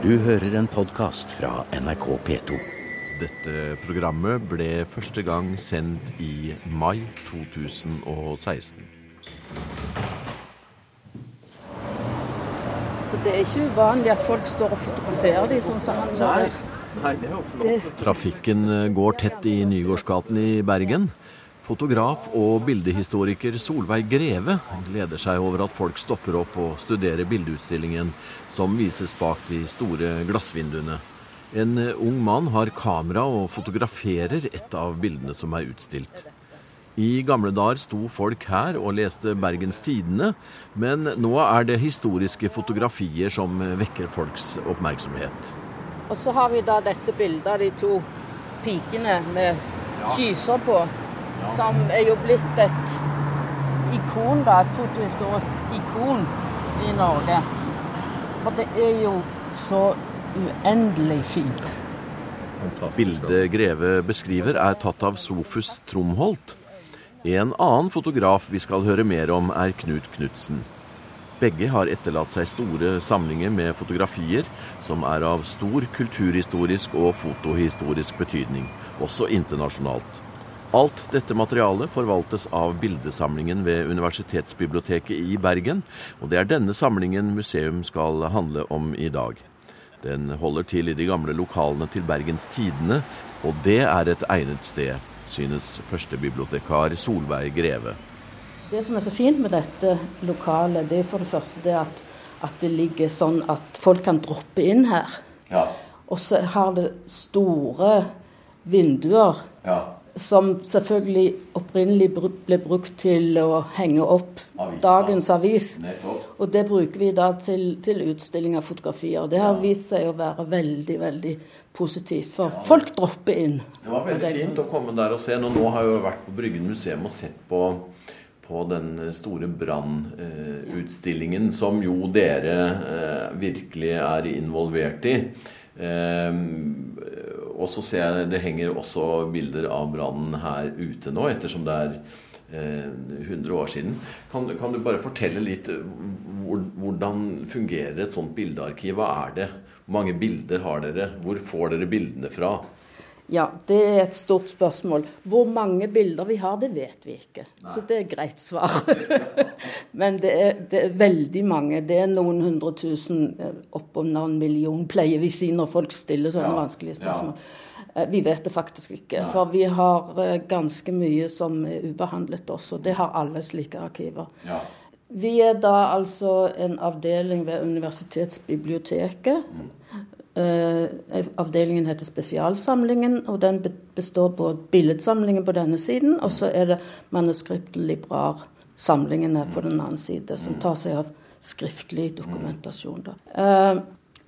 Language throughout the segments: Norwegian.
Du hører en podkast fra NRK P2. Dette programmet ble første gang sendt i mai 2016. Så det er ikke uvanlig at folk står og fotograferer de sånn som han gjør. Det, Trafikken går tett i Nygårdsgaten i Bergen. Fotograf og bildehistoriker Solveig Greve gleder seg over at folk stopper opp og studerer bildeutstillingen som vises bak de store glassvinduene. En ung mann har kamera og fotograferer et av bildene som er utstilt. I gamle dager sto folk her og leste Bergens Tidende, men nå er det historiske fotografier som vekker folks oppmerksomhet. og så har vi da dette bildet av de to pikene med kyser på, som er jo blitt et ikon, da, et fotohistorisk ikon i Norge. For det er jo så uendelig fint. Bildet Greve beskriver er tatt av Sofus Tromholt. En annen fotograf vi skal høre mer om, er Knut Knutsen. Begge har etterlatt seg store samlinger med fotografier som er av stor kulturhistorisk og fotohistorisk betydning, også internasjonalt. Alt dette materialet forvaltes av bildesamlingen ved Universitetsbiblioteket i Bergen, og det er denne samlingen museum skal handle om i dag. Den holder til i de gamle lokalene til Bergens Tidende, og det er et egnet sted, synes førstebibliotekar Solveig Greve. Det som er så fint med dette lokalet, det er for det første det at, at det ligger sånn at folk kan droppe inn her. Ja. Og så har det store vinduer som selvfølgelig opprinnelig ble brukt til å henge opp Avisa. dagens avis. Og det bruker vi da til, til utstilling av fotografier. Det har vist seg å være veldig, veldig positivt, for folk dropper inn. Det var veldig fint å komme der og se. Nå, nå har jeg jo vært på Bryggen museum og sett på, på den store brannutstillingen, som jo dere eh, virkelig er involvert i. Eh, og så ser jeg det henger også bilder av brannen her ute nå, ettersom det er eh, 100 år siden. Kan, kan du bare fortelle litt eh, hvordan fungerer et sånt bildearkiv? Hva er det? Hvor mange bilder har dere? Hvor får dere bildene fra? Ja, det er et stort spørsmål. Hvor mange bilder vi har, det vet vi ikke. Så det er et greit svar. Men det er, det er veldig mange. Det er noen hundre tusen, eh, oppunder en million, pleier vi si når folk stiller sånne vanskelige spørsmål. Ja. Vi vet det faktisk ikke. For vi har eh, ganske mye som er ubehandlet også. Det har alle slike arkiver. Vi er da altså en avdeling ved Universitetsbiblioteket. Eh, avdelingen heter Spesialsamlingen, og den består både billedsamlingen på denne siden, og så er det manuskript- og librarsamlingene på den andre side, som tar seg av skriftlig dokumentasjon. Eh,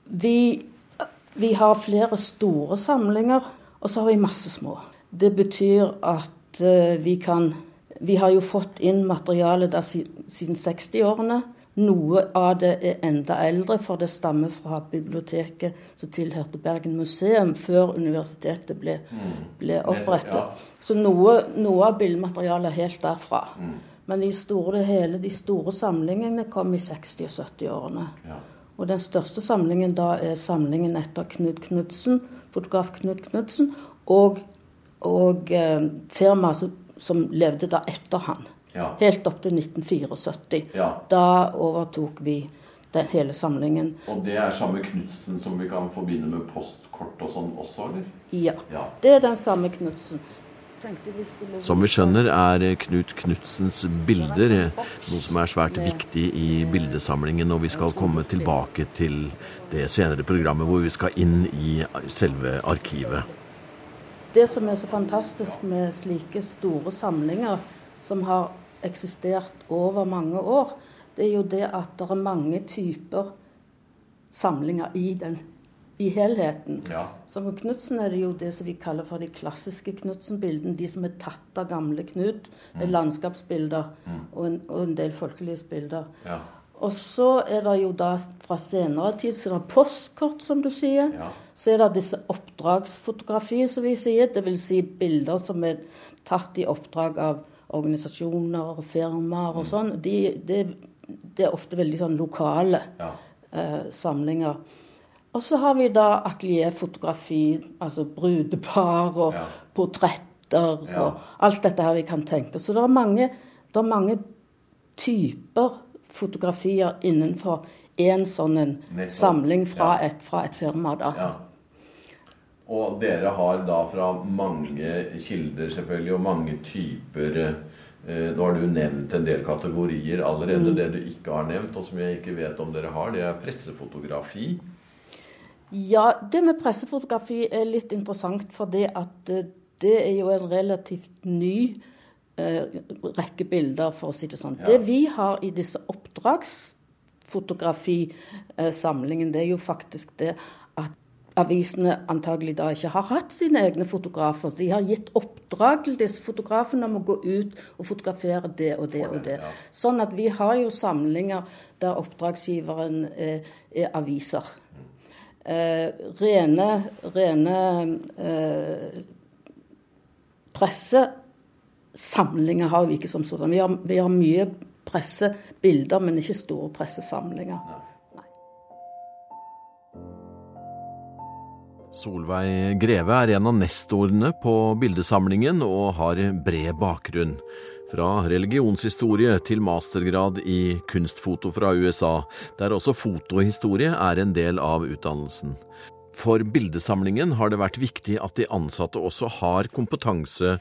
vi, vi har flere store samlinger, og så har vi masse små. Det betyr at eh, vi kan Vi har jo fått inn materiale der siden 60-årene. Noe av det er enda eldre, for det stammer fra biblioteket som tilhørte Bergen museum før universitetet ble, ble opprettet. Så noe, noe av bildematerialet er helt derfra. Men de store hele, de store samlingene kom i 60- og 70-årene. Og den største samlingen da er samlingen etter Knut Knudsen, fotograf Knut Knutsen, og, og eh, firmaet som, som levde da etter han. Ja. Helt opp til 1974. Ja. Da overtok vi den hele samlingen. Og det er samme Knutsen som vi kan forbinde med postkort og sånn også, eller? Ja. Ja. Det er den samme Knutsen. Vi skulle- Som vi skjønner er Knut Knutsens bilder noe som er svært viktig i bildesamlingen, og vi skal komme tilbake til det senere programmet hvor vi skal inn i selve arkivet. Det som er så fantastisk med slike store samlinger som har eksistert over mange år, det er jo det at det er mange typer samlinger i, den, i helheten. Ja. Så med Knutsen er det jo det som vi kaller for de klassiske Knutsen-bildene. De som er tatt av gamle Knut. Er landskapsbilder og, en, og en del folkelighetsbilder. Ja. Og så er det jo da fra senere tid så er det postkort, som du sier. Ja. Så er det disse oppdragsfotografier, som vi sier. Dvs. Si bilder som er tatt i oppdrag av organisasjoner og firmaer og sånn. De, det, det er ofte veldig sånn lokale Ja. eh, samlinger. Og så har vi da atelierfotografi, altså brudepar og Ja. portretter Ja. og alt dette her vi kan tenke. Så det er mange, det er mange typer fotografier innenfor én sånn en samling fra, et, fra et firma. da. Og dere har da fra mange kilder selvfølgelig, og mange typer eh, Nå har du nevnt en del kategorier allerede. Det du ikke har nevnt, og som jeg ikke vet om dere har, det er pressefotografi. Ja, det med pressefotografi er litt interessant, for det at eh, det er jo en relativt ny eh, rekke bilder, for å si det sånn. Ja. Det vi har i disse oppdragsfotografisamlingen, det er jo faktisk det at avisene antagelig da ikke har hatt sine egne fotografer. Så de har gitt oppdrag til disse fotografene om å gå ut og fotografere det og det og det. Sånn at vi har jo samlinger der oppdragsgiveren er, er aviser. Eh, rene rene eh, pressesamlinger har vi ikke som sådan. Vi har, vi har mye pressebilder, men ikke store pressesamlinger. Solveig Greve er en av nestorene på bildesamlingen og har bred bakgrunn. Fra religionshistorie til mastergrad i kunstfoto fra USA, der også fotohistorie er en del av utdannelsen. For bildesamlingen har det vært viktig at de ansatte også har kompetanse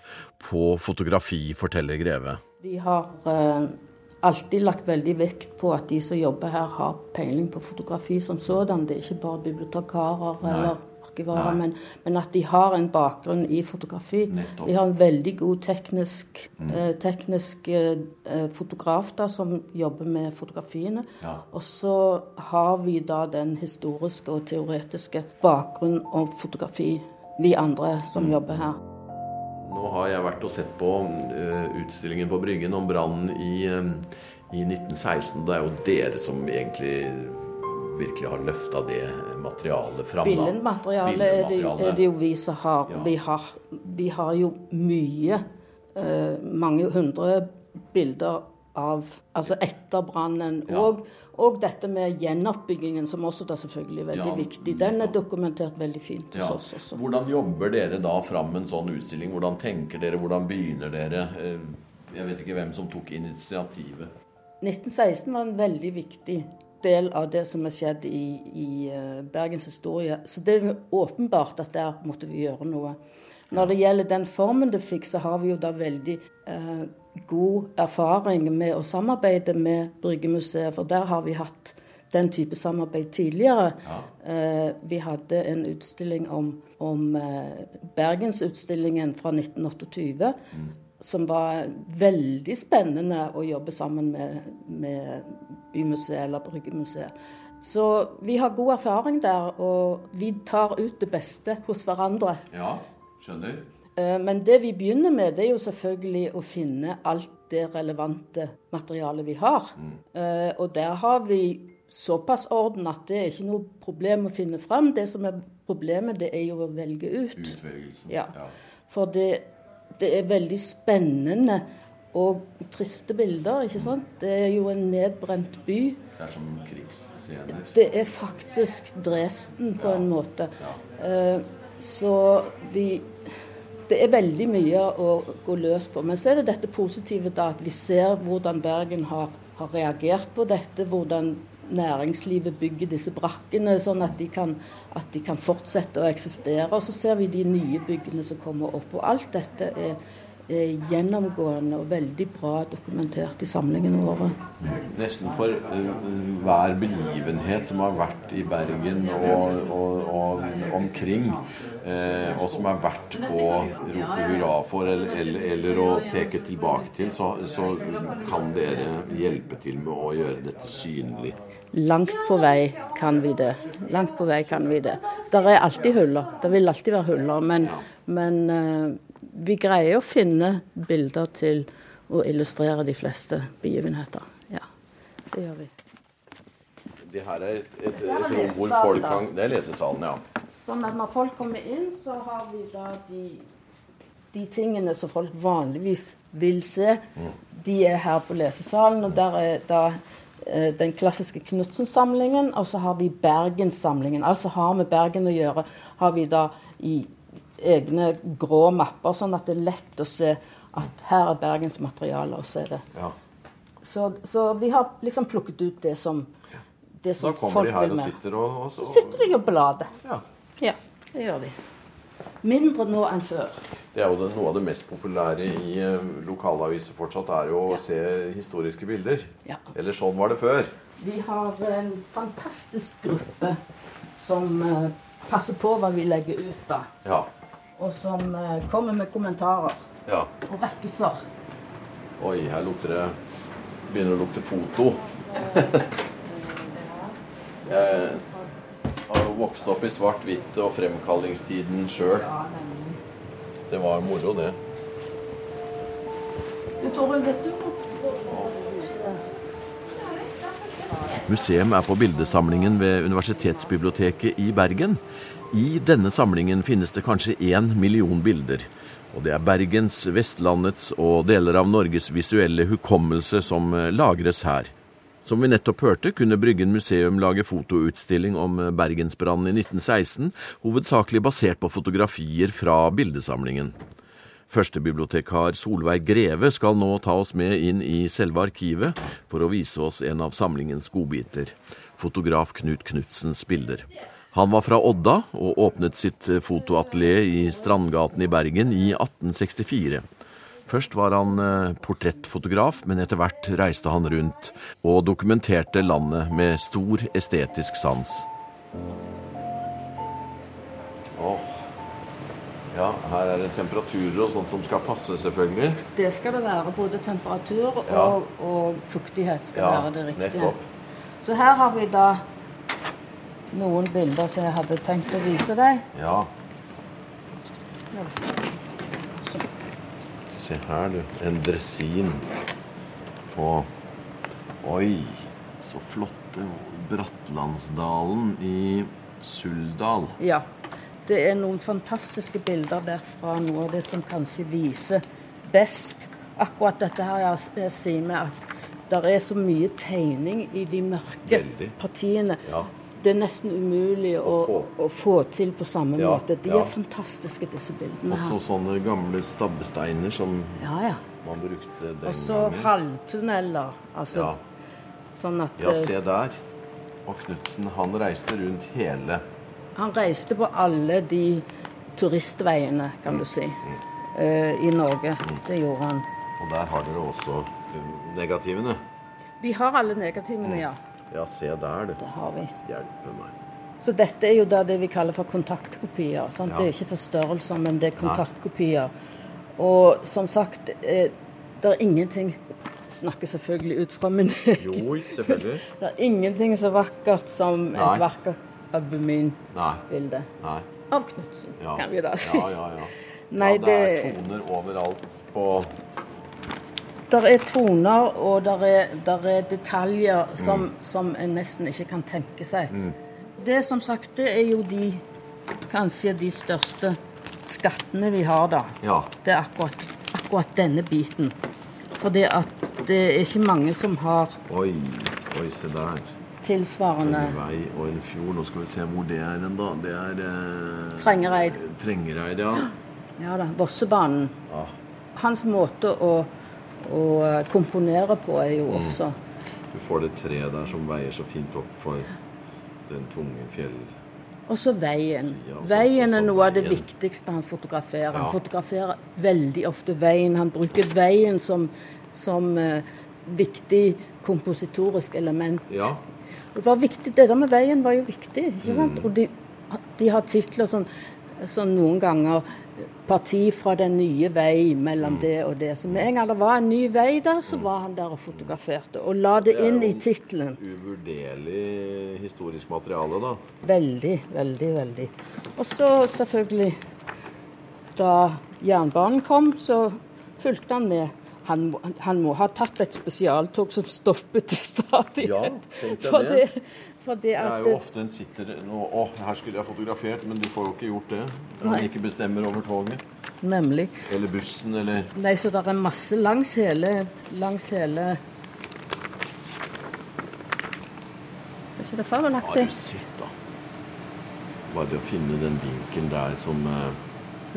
på fotografi, forteller Greve. Vi har eh, alltid lagt veldig vekt på at de som jobber her, har peiling på fotografi som sådan. Det er ikke bare bibliotekarer eller arkivarer, men, men at de har en bakgrunn i fotografi. Nettopp. Vi har en veldig god teknisk, eh, teknisk eh, eh, fotograf da, som jobber med fotografiene. Ja. Og så har vi da den historiske og teoretiske bakgrunnen om fotografi, vi andre som jobber her. Nå har jeg vært og sett på eh, utstillingen på Bryggen om brannen i, eh, i 1916. Det er jo dere som egentlig virkelig har løfta det materialet fram. Billedmaterialet Billedmateriale er, det- er det jo vi som har. Ja. Vi har, vi har jo mye, eh, mange hundre bilder av Altså etter brannen. Ja. Og, og dette med gjenoppbyggingen, som også da selvfølgelig er veldig Ja, viktig. Den er dokumentert veldig fint hos Ja. oss også. Hvordan jobber dere da fram en sånn utstilling? Hvordan tenker dere? Hvordan begynner dere? Eh, Jeg vet ikke hvem som tok initiativet. 1916 var en veldig viktig del av det som har skjedd i, i eh, Bergens historie. Så det er jo åpenbart at der måtte vi gjøre noe. Når det gjelder den formen det fikk, så har vi jo da veldig eh, god erfaring med å samarbeide med Bryggemuseet, for der har vi hatt den type samarbeid tidligere. Eh, vi hadde en utstilling om, om eh, Bergensutstillingen fra 1928 som var veldig spennende å jobbe sammen med, med Bymuseet eller Bryggemuseet. Så vi har god erfaring der, og vi tar ut det beste hos hverandre. Ja, skjønner. Eh, Men det vi begynner med, det er jo selvfølgelig å finne alt det relevante materialet vi har. Mm. Og der har vi såpass orden at det er ikke noe problem å finne fram. Det som er problemet, det er jo å velge ut. Utvelgelsen. Ja. For det, det er veldig spennende og triste bilder, ikke sant? Det er jo en nedbrent by. Det er som krigsscener. Det er faktisk Dresden på en måte. Ja. Så vi Det er veldig mye å gå løs på. Men så er det dette positive da, at vi ser hvordan Bergen har, har reagert på dette. Hvordan næringslivet bygger disse brakkene, sånn at de, kan, at de kan fortsette å eksistere. Og så ser vi de nye byggene som kommer opp. Og alt dette er, er gjennomgående og veldig bra dokumentert i samlingene våre. Nesten for eh, hver begivenhet som har vært i Bergen og, og, og omkring, eh, og som er verdt å rope hurra for eller, eller, eller å peke tilbake til, så, så kan dere hjelpe til med å gjøre dette synlig. Langt på vei kan vi det. Langt på vei kan vi det. Der er alltid huller. Det vil alltid være huller. Men, men eh, vi greier å finne bilder til å illustrere de fleste begivenheter. Ja, det gjør vi. Det her er et, et, et rom hvor folk kan Det er lesesalen, ja. Sånn at når folk kommer inn, så har vi da de, de tingene som folk vanligvis vil se. De er her på lesesalen, og der er da eh, den klassiske Knutsen-samlingen, og så har vi Bergen-samlingen. Altså har med Bergen å gjøre, har vi da i egne grå mapper, sånn at det er lett å se at her er Bergens materiale, og så er det Ja. Så, så vi har liksom plukket ut det som, det Da som kommer de her og sitter og, og, Så og sitter de og blader. ja. Ja, det gjør vi. Mindre nå enn før. Det er jo det, noe av det mest populære i eh, lokalaviser fortsatt, er jo å se historiske bilder. Ja. Eller sånn var det før. Vi har en fantastisk gruppe som eh, passer på hva vi legger ut, da. Ja. Og som eh, kommer med kommentarer ja. og rettelser. Oi, her lukter det Begynner å lukte foto. Jeg har jo vokst opp i svart-hvitt og fremkallingstiden sjøl. Det var moro, det. Museum er på bildesamlingen ved Universitetsbiblioteket i Bergen. I denne samlingen finnes det kanskje én million bilder. Og det er Bergens, Vestlandets og deler av Norges visuelle hukommelse som eh, lagres her. Som vi nettopp hørte, kunne Bryggen museum lage fotoutstilling om eh, Bergensbrannen i 1916, hovedsakelig basert på fotografier fra bildesamlingen. Førstebibliotekar Solveig Greve skal nå ta oss med inn i selve arkivet for å vise oss en av samlingens godbiter, fotograf Knut Knutsens bilder. Han var fra Odda og åpnet sitt fotoatelier i Strandgaten i Bergen i 1864. Først var han eh, portrettfotograf, men etter hvert reiste han rundt og dokumenterte landet med stor estetisk sans. Åh, ja, her er det temperaturer og sånt som skal passe, selvfølgelig. Det skal det være. Både temperatur og, Ja. og fuktighet skal Ja, være det riktige. nettopp. Så her har vi da noen bilder som jeg hadde tenkt å vise deg. Ja, se her du. En dresin på Oi, så flotte. Brattlandsdalen i Suldal. Ja. Det er noen fantastiske bilder derfra, noe av det som kanskje viser best akkurat dette her jeg, jeg sier med at det er så mye tegning i de mørke Veldig. partiene. Ja. Det er nesten umulig å, Å å, få. til på samme Ja, måte. De ja. er fantastiske, disse bildene Også her. sånne gamle stabbesteiner som Ja, ja. man brukte den Og så gangen. halvtunneler. Altså Ja. sånn at ja, eh, se der. Og Knutsen, han reiste rundt hele Han reiste på alle de turistveiene, kan du si, eh, i Norge. Det gjorde han. Og der har dere også um, negativene. Vi har alle negativene, ja. Ja, se der, du. Det har vi. Hjelpe meg. Så dette er jo da det vi kaller for kontaktkopier. Sant? Ja. Det er ikke forstørrelser, men det er kontaktkopier. Og som sagt, eh, det er ingenting Snakker selvfølgelig ut fra min Jo, selvfølgelig. Det er ingenting så vakkert som Nei. et vakkert albuminbilde av Knutsen, Ja. kan vi da si. Ja, ja, ja. Nei, ja, det er toner overalt på Der er toner, og der er, der er detaljer som, Mm. som en nesten ikke kan tenke seg. Det som sagt, det er jo de kanskje de største skattene vi har, da. Ja. Det er akkurat, akkurat denne biten. For det at det er ikke mange som har Oi, oi, se der. tilsvarende En vei og en fjord. Nå skal vi se hvor det er hen, da. Det er eh, Trengereid. Trengereid, ja. Ja da, Vossebanen. ja. Hans måte å, å komponere på er Mm. jo også Du får det treet der som veier så fint opp for den tunge fjell... Også veien. Siden, og Veien er noe av det veien. viktigste han fotograferer. Ja. Han fotograferer veldig ofte veien. Han bruker veien som, som uh, viktig kompositorisk element. Ja. Det var viktig, det der med veien var jo viktig. ikke sant? Mm. Og de, de har titler som, som noen ganger 'Parti fra den nye vei mellom Mm. det og det'. Så med en gang det var en ny vei der, så var han der og fotograferte. Og la det Det inn i tittelen. Uvurderlig historisk materiale, da. Veldig, veldig, veldig. Og så selvfølgelig Da jernbanen kom, så fulgte han med. Han, må- han må ha tatt et spesialtog som stoppet til stadighet. Ja, for det. Det. Er jo ofte en sitter Å, her skulle jeg fotografert, men du får jo ikke gjort det. Når man ikke bestemmer over toget. Nemlig. Eller bussen, eller Nei, så det er masse langs hele, langs hele ikke det fabelaktig? du sitt, da? Bare det å finne den vinkelen der som uh...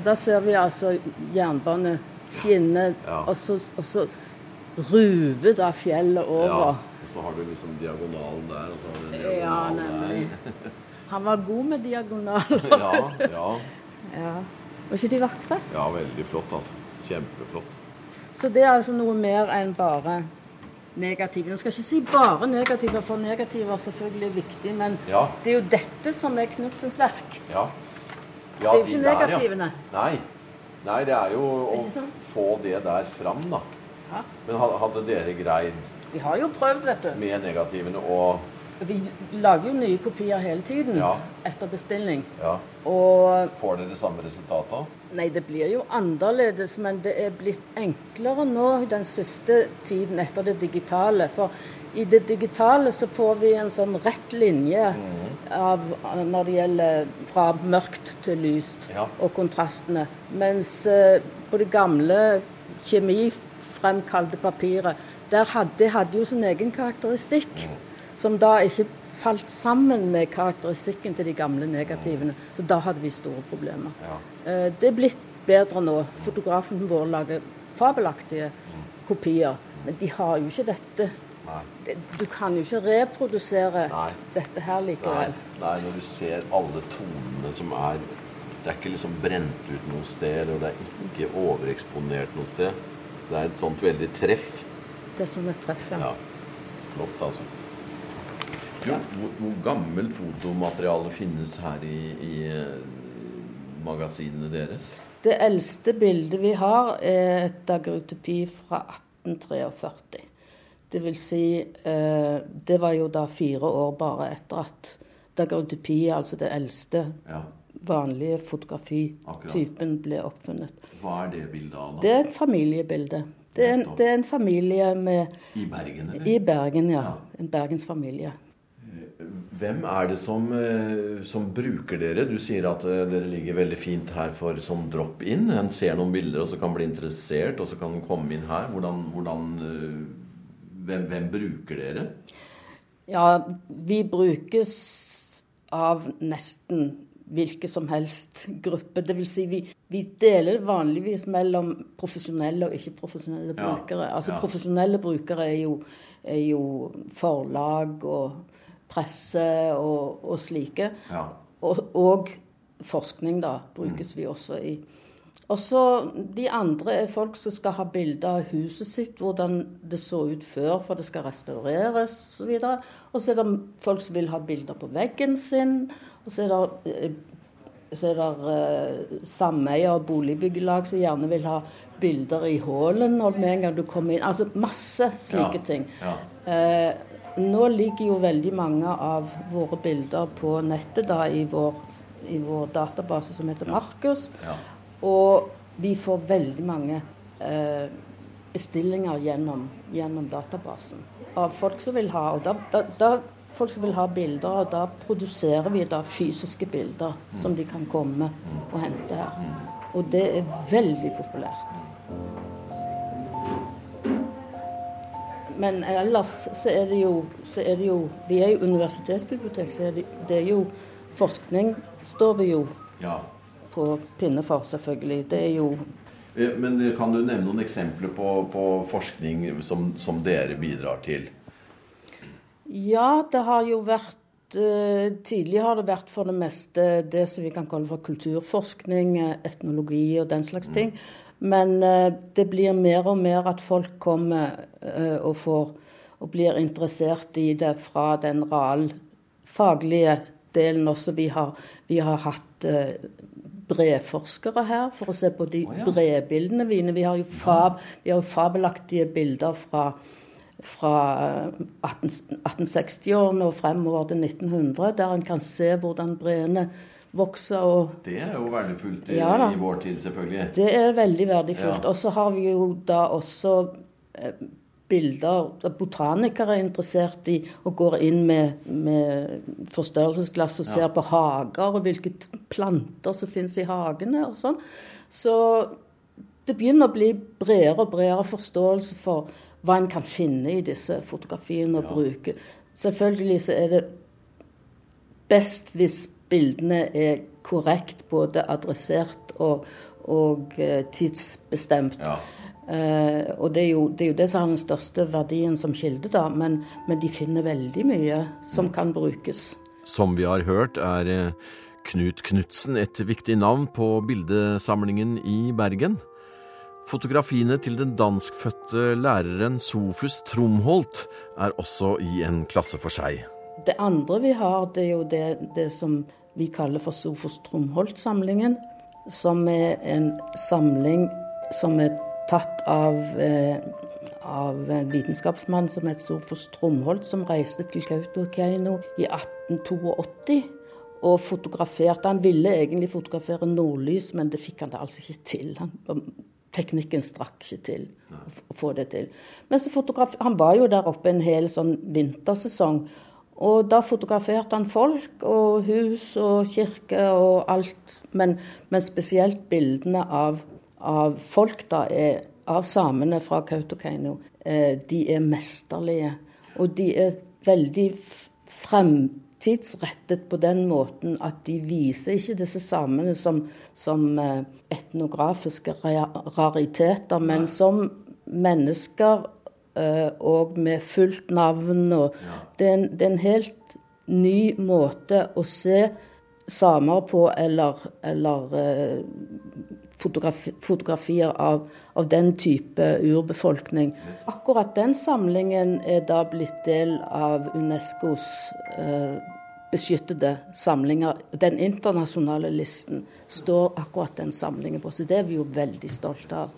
Da ser vi altså jernbane skinne, Ja. og så, og så ruver da fjellet over. Ja. Og så har du liksom diagonalen der, og så har du en Ja, diagonal nemlig. der. Han var god med diagonaler. Ja, ja. Ja. Var ikke de vakre? ja, veldig flott, altså. Kjempeflott. Så det er altså noe mer enn bare negative. Jeg skal ikke si bare negative, for negative er selvfølgelig viktig, men Ja. det er jo dette som er Knutsens verk. Ja. Det er jo de ikke der, ja. negativene. Nei. Nei, det er jo å Ikke sant? få det der fram, da. Ja. Men hadde dere greid Vi har jo prøvd, vet du. med negativene og Vi lager jo nye kopier hele tiden Ja. etter bestilling. Ja. Og Får dere samme resultater? Nei, det blir jo annerledes, men det er blitt enklere nå den siste tiden etter det digitale. For i det digitale så får vi en sånn rett linje av, når det gjelder fra mørkt til lyst, Ja. og kontrastene. Mens eh, på det gamle kjemifremkalte papiret, der hadde, det hadde jo sin egen karakteristikk, som da ikke falt sammen med karakteristikken til de gamle negativene. Så da hadde vi store problemer. Ja. Eh, Det er blitt bedre nå. Fotografen vår lager fabelaktige kopier. Men de har jo ikke dette. Nei. Du kan jo ikke reprodusere Nei. dette her Nei. likevel. Nei, når du ser alle tonene som er Det er ikke liksom brent ut noe sted, og det er ikke overeksponert noe sted. Det er et sånt veldig treff. Det er som et treff. ja. Ja. Flott, altså. Du, hvor, hvor gammelt fotomateriale finnes her i, i eh, magasinene deres? Det eldste bildet vi har, er et daguerreotypi fra 1843. Det vil si eh, Det var jo da fire år bare etter at daguerreotypi, altså det eldste Ja. vanlige fotografitypen, ble oppfunnet. Hva er det bildet av, da? Det er et familiebilde. Det er en, det er en familie med, I Bergen, eller? i Bergen, ja. Ja. En bergensfamilie. Hvem er det som, eh, som bruker dere? Du sier at eh, dere ligger veldig fint her for sånn drop-in. En ser noen bilder og så kan bli interessert, og så kan en komme inn her. Hvordan, hvordan eh, hvem, hvem bruker dere? Ja, vi brukes av nesten hvilken som helst gruppe. Det vil si, vi, vi deler det vanligvis mellom profesjonelle og ikke-profesjonelle Ja, brukere. Altså ja. Profesjonelle brukere er jo, er jo forlag og presse og, og slike. Ja. Og, og forskning, da, brukes vi også i. Og så De andre er folk som skal ha bilder av huset sitt, hvordan det så ut før, for det skal restaureres osv. Og så er det folk som vil ha bilder på veggen sin. Og så er det, eh, så er det eh, sameier og boligbyggelag som gjerne vil ha bilder i hallen med en gang du kommer inn. Altså masse slike Ja, ting. ja. Eh, nå ligger jo veldig mange av våre bilder på nettet da, i, vår, i vår database som heter Markus. Ja. Og vi får veldig mange eh, bestillinger gjennom, gjennom databasen av folk som vil ha. Og da, da, da folk som vil ha bilder, og da produserer vi da fysiske bilder som de kan komme og hente her. Og det er veldig populært. Men ellers så er det jo, er det jo Vi er jo universitetsbibliotek, så er det, det er jo forskning står vi jo ja. på pinne for, selvfølgelig. Det er jo Eh, Men kan du nevne noen eksempler på, på forskning som, som dere bidrar til? Ja, det har jo vært eh, Tidligere har det vært for det meste det som vi kan kalle for kulturforskning, eh, etnologi og den slags ting. Men eh, det blir mer og mer at folk kommer eh, og får og blir interessert i det fra den realfaglige delen også. Vi har, vi har hatt eh, bredforskere her for å se på de bredbildene mine. Vi har jo, fab, vi har jo fabelaktige bilder fra, fra 18 1860-årene og fremover til 1900, der en kan se hvordan breene vokser. og Det er jo verdifullt i, Ja i vår tid, selvfølgelig. Det er veldig verdifullt. Ja. Og så har vi jo da også eh, bilder der Botanikere er interessert i og går inn med, med forstørrelsesglass og ser på hager og hvilke planter som finnes i hagene og sånn. Så det begynner å bli bredere og bredere forståelse for hva en kan finne i disse fotografiene og Ja. bruke. Selvfølgelig så er det best hvis bildene er korrekt både adressert og, og eh, tidsbestemt. Ja. Uh, og det er, jo, det er jo det som har den største verdien som kilde, da. Men, men de finner veldig mye som kan brukes. Som vi har hørt, er eh, Knut Knutsen et viktig navn på bildesamlingen i Bergen. Fotografiene til den danskfødte læreren Sofus Tromholt er også i en klasse for seg. Det andre vi har, det er jo det, det som vi kaller for Sofos Tromholt-samlingen. Som er en samling som er tatt av, eh, av en vitenskapsmann som het Sofos Tromholt, som reiste til Kautokeino i 1882 og fotograferte. Han ville egentlig fotografere nordlys, men det fikk han da altså ikke til. Han, teknikken strakk ikke til å få det til. Men så han var jo der oppe en hel sånn vintersesong. Og da fotograferte han folk og hus og kirke og alt. Men, men spesielt bildene av, av folk da er, av samene fra Kautokeino, eh, de er mesterlige. Og de er veldig fremtidsrettet på den måten at de viser ikke disse samene som, som eh, etnografiske rariteter, men som mennesker og med fullt navn. Og det, er en, det, er en, helt ny måte å se samer på, eller, eller eh, fotografi, fotografier av, av, den type urbefolkning. Akkurat den samlingen er da blitt del av Unescos eh, beskyttede samlinger. Den internasjonale listen står akkurat den samlingen på, så det er vi jo veldig stolte av.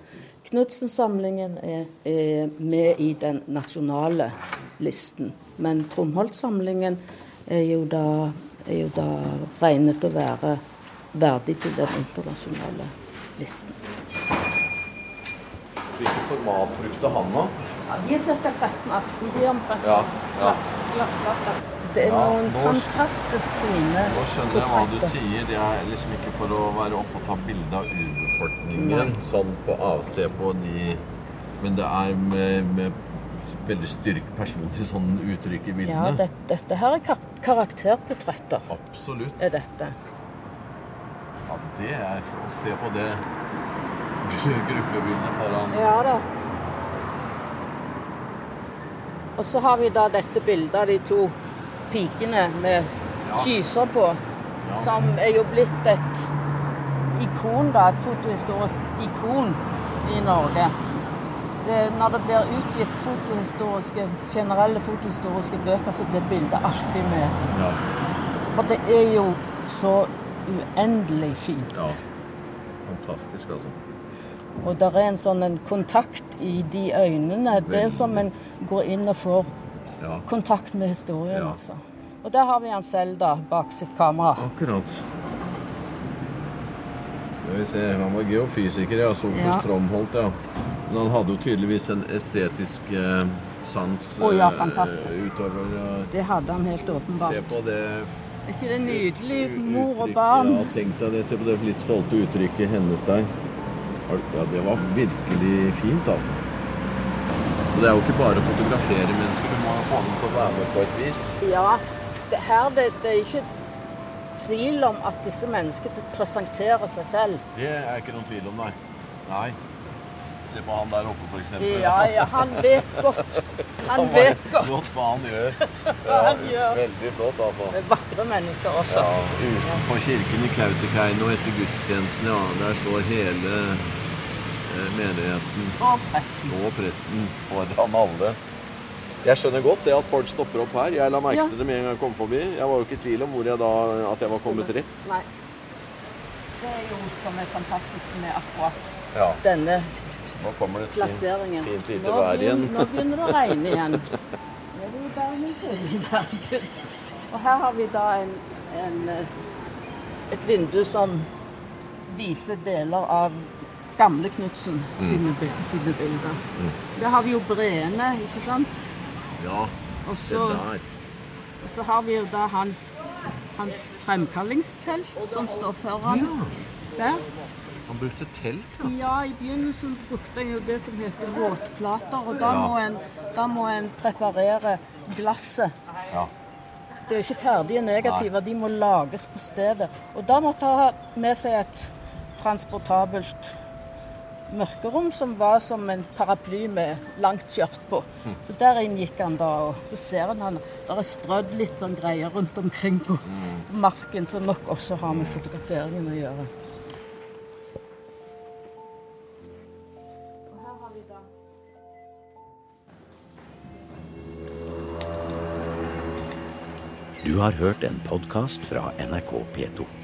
Knutsen-samlingen er, er, med i den nasjonale listen, men Tromholt-samlingen er, er jo da regnet å være verdig til den internasjonale listen. Hvilket format brukte han nå? Ja, de er ca. 13-18. De er omtrent ja, ja. glassplater. Det er noen ja, fantastisk fine Nå skjønner jeg hva du sier. Det er liksom ikke for å være oppe og ta bilde av urbefolkningen sånn på avse på de Men det er med, med veldig styrk personlig sånn uttrykk i bildene. Ja, det, dette her er kar karakterportretter. Absolutt. Er dette. Ja, det er for å se på det gruppebildet foran Ja da. Og så har vi da dette bildet av de to pikene med kyser på, som er jo blitt et ikon, da, et fotohistorisk ikon i Norge. Det, når det blir utgitt fotohistoriske, generelle fotohistoriske bøker, så blir bildet alltid med. Ja. For det er jo så uendelig fint. Ja. Fantastisk, altså. Og det er en sånn en kontakt i de øynene. Det er som en går inn og får ja. kontakt med historien, ja. altså. Og der har vi han selv, da, bak sitt kamera. Akkurat. Skal vi se, Han var geofysiker, ja. Sofus ja. Stromholt, ja. Men han hadde jo tydeligvis en estetisk eh, sans oh, ja, eh, fantastisk. Eh, utover. ja. det hadde han helt åpenbart. Se på det Er ikke det nydelig? Mor og barn. Ja, tenk deg det. Se på det litt stolte uttrykket hennes der. Ja, det var virkelig fint, altså. Og det er jo ikke bare å fotografere mennesker, du må få dem til å være med på et vis. Ja, det her det, det er ikke tvil om at disse menneskene presenterer seg selv. Det er ikke noen tvil om, nei. Nei. Se på han der oppe, f.eks. Ja, ja, han vet godt. Han, han vet godt. godt hva han gjør. Ja, han gjør. Veldig flott, altså. Det er vakre mennesker også. Ja, Utenfor kirken i Kautokeino etter gudstjenesten, ja, der står hele Eh, menigheten og presten. og presten foran alle. Jeg skjønner godt det at folk stopper opp her. Jeg la merke ja. det med en gang jeg kom forbi. Jeg var jo ikke i tvil om hvor jeg da, at jeg var kommet rett. Nei. Det er jo som er fantastisk med akkurat ja. denne nå kommer det plasseringen. Fint, fint vær igjen. Nå begynner det å regne igjen. Nå er det jo Bergen, i Bergen. Og her har vi da en, en, et vindu som viser deler av gamle Knutsen mm. sine, sine, bilder. Mm. Der har vi jo breene, ikke sant? Ja, og så, det der. Og så har vi jo da hans, hans fremkallingstelt som står foran ja. der. Han brukte telt, ja? Ja, i begynnelsen brukte han jo det som heter våtplater. Og da, ja. må, en, da må en preparere glasset. Ja. Det er ikke ferdige negativer, de må lages på stedet. Og da måtte han ha med seg et transportabelt mørkerom som var som en paraply med langt skjørt på. Så der inn gikk han da, og så ser han han der er strødd litt sånn greier rundt omkring på marken, som nok også har med fotograferingen å gjøre. Du har hørt en podkast fra NRK P2.